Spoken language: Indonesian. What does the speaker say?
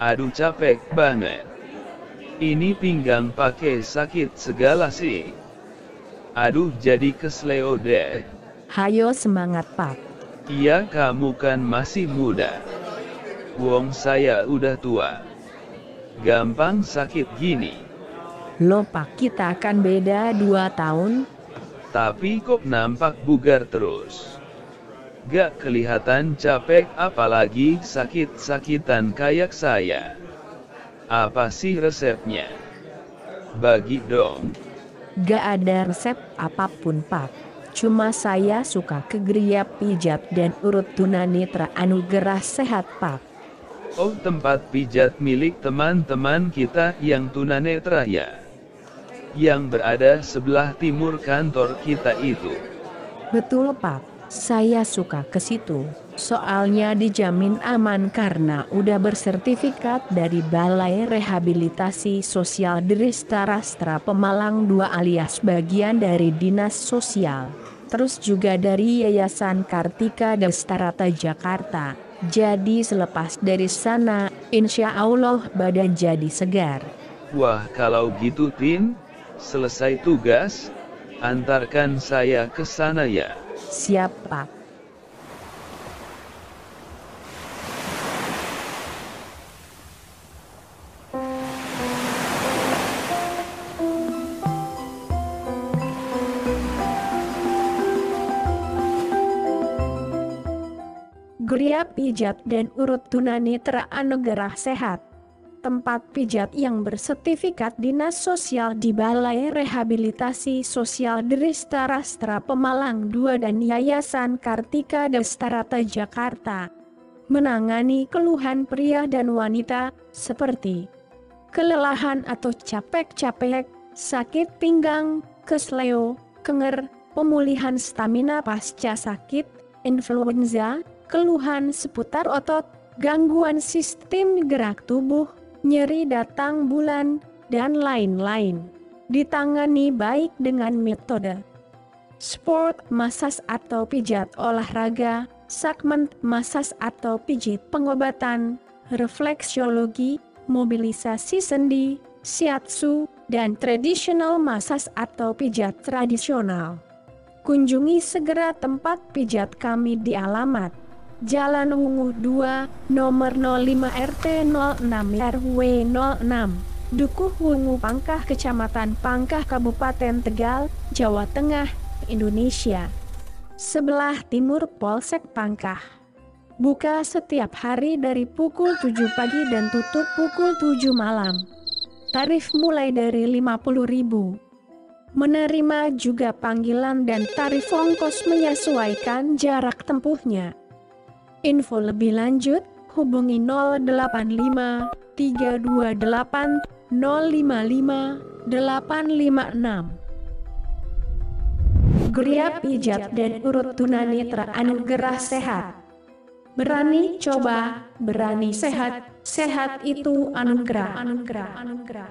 Aduh capek banget. Ini pinggang pakai sakit segala sih. Aduh jadi kesleo deh. Hayo semangat pak. Iya kamu kan masih muda. Wong saya udah tua. Gampang sakit gini. Lo pak kita akan beda 2 tahun. Tapi kok nampak bugar terus. Gak kelihatan capek apalagi sakit-sakitan kayak saya. Apa sih resepnya? Bagi dong. Gak ada resep apa pun pak. Cuma saya suka kegeria pijat dan urut tunanetra anugerah sehat pak. Oh tempat pijat milik teman-teman kita yang tunanetra ya. Yang berada sebelah timur kantor kita itu. Betul pak, saya suka ke situ. Soalnya dijamin aman karena udah bersertifikat dari Balai Rehabilitasi Sosial Derista Rastra Pemalang 2 alias bagian dari Dinas Sosial. Terus juga dari Yayasan Kartika Destarata Jakarta. Jadi selepas dari sana, insya Allah badan jadi segar. Wah kalau gitu Tin, selesai tugas, antarkan saya ke sana ya. Siap Pak. Geria Pijat dan Urut Tunanetra Anugerah Sehat. Tempat pijat yang bersertifikat Dinas Sosial di Balai Rehabilitasi Sosial Derista Rastra Pemalang 2 dan Yayasan Kartika Destarata Jakarta. Menangani keluhan pria dan wanita, seperti kelelahan atau capek-capek, sakit pinggang, kesleo, kenger, pemulihan stamina pasca sakit, influenza, keluhan seputar otot, gangguan sistem gerak tubuh, nyeri datang bulan, dan lain-lain. Ditangani baik dengan metode sport massage atau pijat olahraga, segmen massage atau pijit pengobatan, refleksiologi, mobilisasi sendi, shiatsu, dan traditional massage atau pijat tradisional. Kunjungi segera tempat pijat kami di alamat Jalan Ungu 2, nomor 05 RT 06 RW 06, Dukuh Wungu Pangkah Kecamatan Pangkah Kabupaten Tegal, Jawa Tengah, Indonesia. Sebelah timur Polsek Pangkah. Buka setiap hari dari pukul 7 pagi dan tutup pukul 7 malam. Tarif mulai dari 50.000. Menerima juga panggilan dan tarif ongkos menyesuaikan jarak tempuhnya. Info lebih lanjut, hubungi 085 328 055 856. Geria pijat dan urut tunanetra anugerah sehat. Berani coba, berani sehat, sehat itu anugerah, anugerah, anugerah.